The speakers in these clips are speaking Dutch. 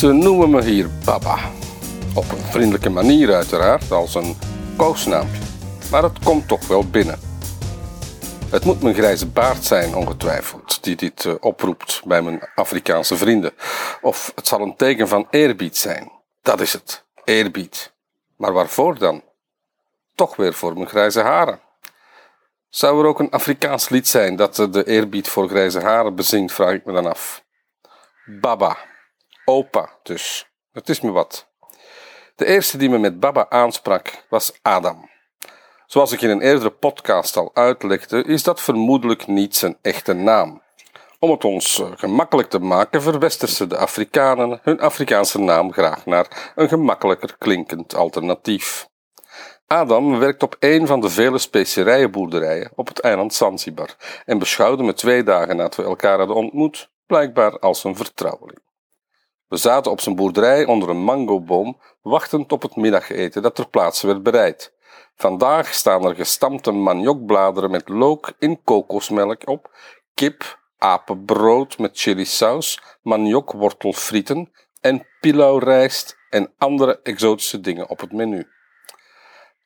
Ze noemen me hier Baba. Op een vriendelijke manier uiteraard, als een koosnaampje. Maar het komt toch wel binnen. Het moet mijn grijze baard zijn, ongetwijfeld, die dit eh, oproept bij mijn Afrikaanse vrienden. Of het zal een teken van eerbied zijn. Dat is het, eerbied. Maar waarvoor dan? Toch weer voor mijn grijze haren. Zou er ook een Afrikaans lied zijn dat de eerbied voor grijze haren bezingt, vraag ik me dan af. Baba, opa dus. Het is me wat. De eerste die me met Baba aansprak was Adam. Zoals ik in een eerdere podcast al uitlegde, is dat vermoedelijk niet zijn echte naam. Om het ons eh, gemakkelijk te maken, verwestersen de Afrikanen hun Afrikaanse naam graag naar een gemakkelijker klinkend alternatief. Adam werkt op een van de vele specerijenboerderijen op het eiland Zanzibar en beschouwde me twee dagen nadat we elkaar hadden ontmoet, blijkbaar als een vertrouweling. We zaten op zijn boerderij onder een mangoboom, wachtend op het middageten dat ter plaatse werd bereid. Vandaag staan er gestampte maniokbladeren met look in kokosmelk op, kip, apenbrood met chilisaus, maniokwortelfrieten en pilauwrijst en andere exotische dingen op het menu.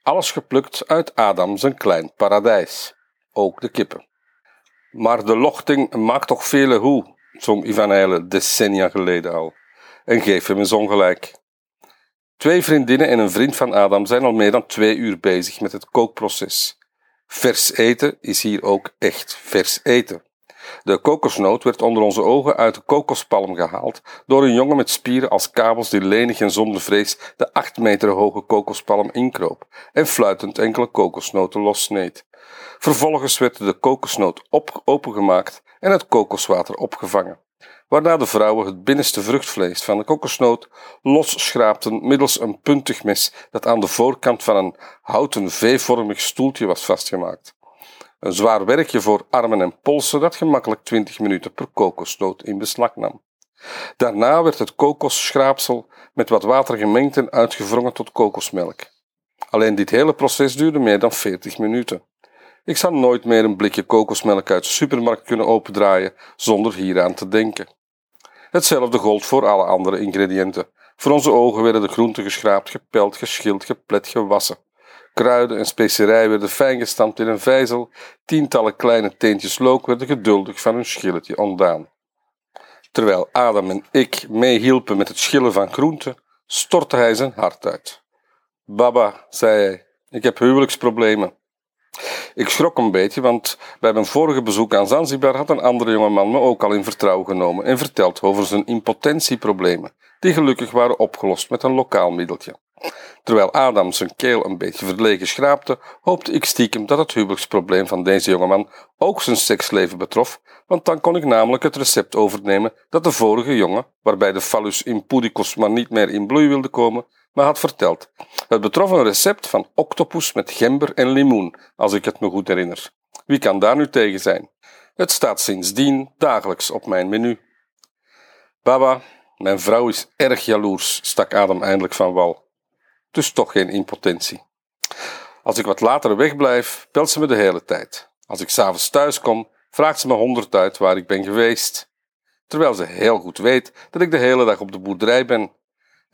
Alles geplukt uit Adam zijn klein paradijs, ook de kippen. Maar de lochting maakt toch vele hoe, zong Ivan Eile decennia geleden al, en geef hem eens ongelijk. Twee vriendinnen en een vriend van Adam zijn al meer dan twee uur bezig met het kookproces. Vers eten is hier ook echt vers eten. De kokosnoot werd onder onze ogen uit de kokospalm gehaald door een jongen met spieren als kabels die lenig en zonder vrees de acht meter hoge kokospalm inkroop en fluitend enkele kokosnoten lossneed. Vervolgens werd de kokosnoot op, opengemaakt en het kokoswater opgevangen waarna de vrouwen het binnenste vruchtvlees van de kokosnoot losschraapten middels een puntig mes dat aan de voorkant van een houten V-vormig stoeltje was vastgemaakt. Een zwaar werkje voor armen en polsen dat gemakkelijk 20 minuten per kokosnoot in beslag nam. Daarna werd het kokosschraapsel met wat water gemengd en uitgewrongen tot kokosmelk. Alleen dit hele proces duurde meer dan 40 minuten. Ik zal nooit meer een blikje kokosmelk uit de supermarkt kunnen opendraaien zonder hieraan te denken. Hetzelfde gold voor alle andere ingrediënten. Voor onze ogen werden de groenten geschraapt, gepeld, geschild, geplet, gewassen. Kruiden en specerijen werden fijn gestampt in een vijzel. Tientallen kleine teentjes look werden geduldig van hun schilletje ontdaan. Terwijl Adam en ik meehielpen met het schillen van groenten, stortte hij zijn hart uit. Baba, zei hij, ik heb huwelijksproblemen. Ik schrok een beetje, want bij mijn vorige bezoek aan Zanzibar had een andere jongeman me ook al in vertrouwen genomen en verteld over zijn impotentieproblemen, die gelukkig waren opgelost met een lokaal middeltje. Terwijl Adam zijn keel een beetje verlegen schraapte, hoopte ik stiekem dat het huwelijksprobleem van deze jongeman ook zijn seksleven betrof, want dan kon ik namelijk het recept overnemen dat de vorige jongen, waarbij de phallus impudicus maar niet meer in bloei wilde komen, me had verteld. Het betrof een recept van octopus met gember en limoen, als ik het me goed herinner. Wie kan daar nu tegen zijn? Het staat sindsdien dagelijks op mijn menu. Baba, mijn vrouw is erg jaloers, stak Adam eindelijk van wal. Dus toch geen impotentie. Als ik wat later wegblijf, belt ze me de hele tijd. Als ik s'avonds thuis kom, vraagt ze me honderd uit waar ik ben geweest. Terwijl ze heel goed weet dat ik de hele dag op de boerderij ben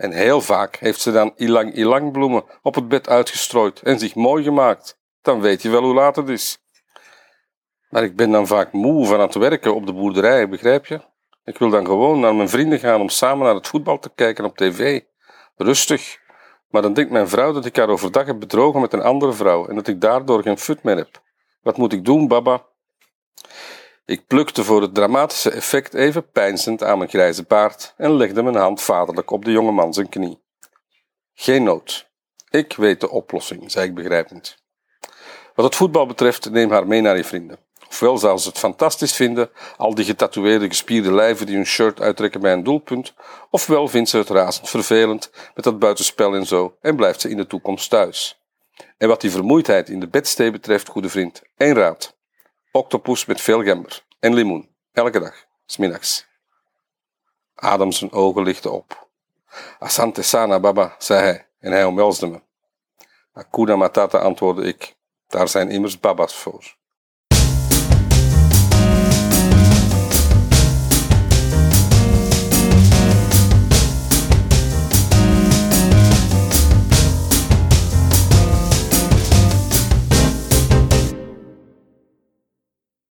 en heel vaak heeft ze dan ilang-ilang bloemen op het bed uitgestrooid en zich mooi gemaakt. Dan weet je wel hoe laat het is. Maar ik ben dan vaak moe van het werken op de boerderij, begrijp je? Ik wil dan gewoon naar mijn vrienden gaan om samen naar het voetbal te kijken op tv. Rustig. Maar dan denkt mijn vrouw dat ik haar overdag heb bedrogen met een andere vrouw en dat ik daardoor geen fut meer heb. Wat moet ik doen, baba? Ik plukte voor het dramatische effect even pijnzend aan mijn grijze baard en legde mijn hand vaderlijk op de jonge man zijn knie. Geen nood. Ik weet de oplossing, zei ik begrijpend. Wat het voetbal betreft, neem haar mee naar je vrienden. Ofwel zal ze het fantastisch vinden, al die getatoeëerde gespierde lijven die hun shirt uittrekken bij een doelpunt, ofwel vindt ze het razend vervelend met dat buitenspel en zo en blijft ze in de toekomst thuis. En wat die vermoeidheid in de bedstee betreft, goede vriend, één raad. Octopus met veel gember en limoen, elke dag, smiddags. Adam zijn ogen lichten op. Asante sana, baba, zei hij en hij omhelsde me. Akuna matata, antwoordde ik. Daar zijn immers babas voor.